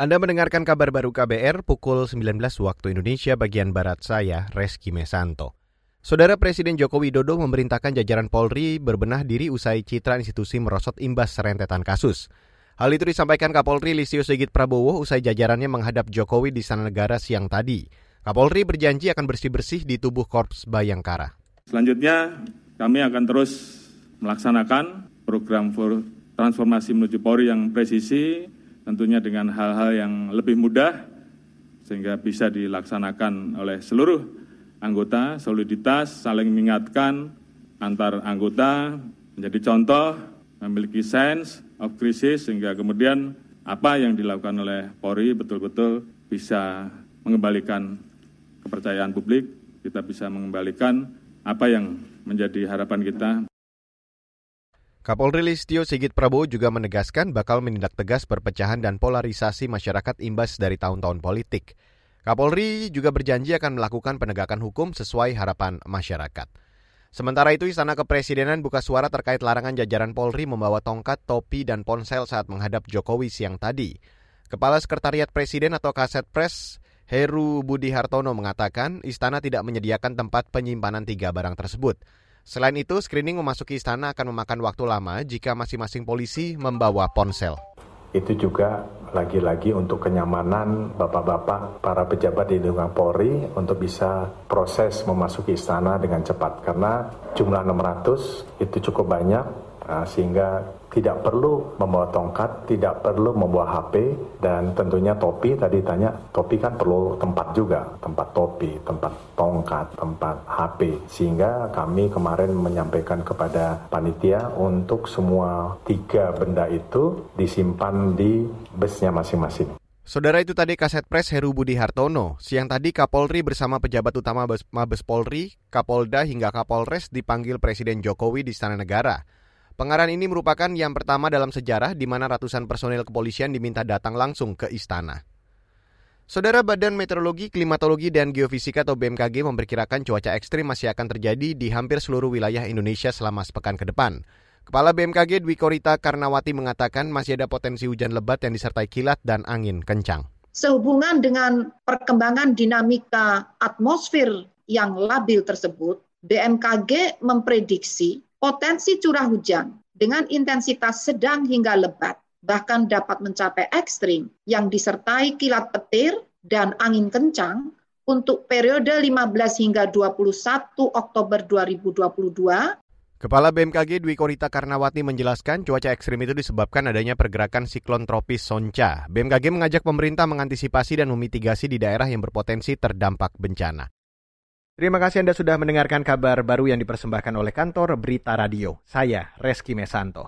Anda mendengarkan kabar baru KBR pukul 19 waktu Indonesia bagian Barat saya, Reski Mesanto. Saudara Presiden Joko Widodo memerintahkan jajaran Polri berbenah diri usai citra institusi merosot imbas serentetan kasus. Hal itu disampaikan Kapolri Listio Sigit Prabowo usai jajarannya menghadap Jokowi di Sana Negara siang tadi. Kapolri berjanji akan bersih-bersih di tubuh Korps Bayangkara. Selanjutnya, kami akan terus melaksanakan program transformasi menuju Polri yang presisi, tentunya dengan hal-hal yang lebih mudah sehingga bisa dilaksanakan oleh seluruh anggota, soliditas, saling mengingatkan antar anggota, menjadi contoh, memiliki sense of crisis sehingga kemudian apa yang dilakukan oleh Polri betul-betul bisa mengembalikan kepercayaan publik, kita bisa mengembalikan apa yang menjadi harapan kita Kapolri Listio Sigit Prabowo juga menegaskan bakal menindak tegas perpecahan dan polarisasi masyarakat imbas dari tahun-tahun politik. Kapolri juga berjanji akan melakukan penegakan hukum sesuai harapan masyarakat. Sementara itu, Istana Kepresidenan buka suara terkait larangan jajaran Polri membawa tongkat, topi, dan ponsel saat menghadap Jokowi siang tadi. Kepala Sekretariat Presiden atau Kaset Pres, Heru Budi Hartono mengatakan istana tidak menyediakan tempat penyimpanan tiga barang tersebut. Selain itu, screening memasuki istana akan memakan waktu lama jika masing-masing polisi membawa ponsel. Itu juga lagi-lagi untuk kenyamanan bapak-bapak para pejabat di lingkungan Polri untuk bisa proses memasuki istana dengan cepat karena jumlah 600 itu cukup banyak sehingga tidak perlu membawa tongkat, tidak perlu membawa HP, dan tentunya topi, tadi tanya, topi kan perlu tempat juga, tempat topi, tempat tongkat, tempat HP. Sehingga kami kemarin menyampaikan kepada panitia untuk semua tiga benda itu disimpan di busnya masing-masing. Saudara itu tadi Kaset Pres Heru Budi Hartono. Siang tadi Kapolri bersama pejabat utama Mabes Polri, Kapolda hingga Kapolres dipanggil Presiden Jokowi di Istana Negara. Pengarahan ini merupakan yang pertama dalam sejarah di mana ratusan personil kepolisian diminta datang langsung ke istana. Saudara Badan Meteorologi, Klimatologi, dan Geofisika atau BMKG memperkirakan cuaca ekstrim masih akan terjadi di hampir seluruh wilayah Indonesia selama sepekan ke depan. Kepala BMKG Dwi Korita Karnawati mengatakan masih ada potensi hujan lebat yang disertai kilat dan angin kencang. Sehubungan dengan perkembangan dinamika atmosfer yang labil tersebut, BMKG memprediksi Potensi curah hujan dengan intensitas sedang hingga lebat bahkan dapat mencapai ekstrim yang disertai kilat petir dan angin kencang untuk periode 15 hingga 21 Oktober 2022 Kepala BMKG Dwi Korita Karnawati menjelaskan cuaca ekstrim itu disebabkan adanya pergerakan siklon tropis Sonca. BMKG mengajak pemerintah mengantisipasi dan memitigasi di daerah yang berpotensi terdampak bencana. Terima kasih Anda sudah mendengarkan kabar baru yang dipersembahkan oleh kantor Berita Radio. Saya Reski Mesanto.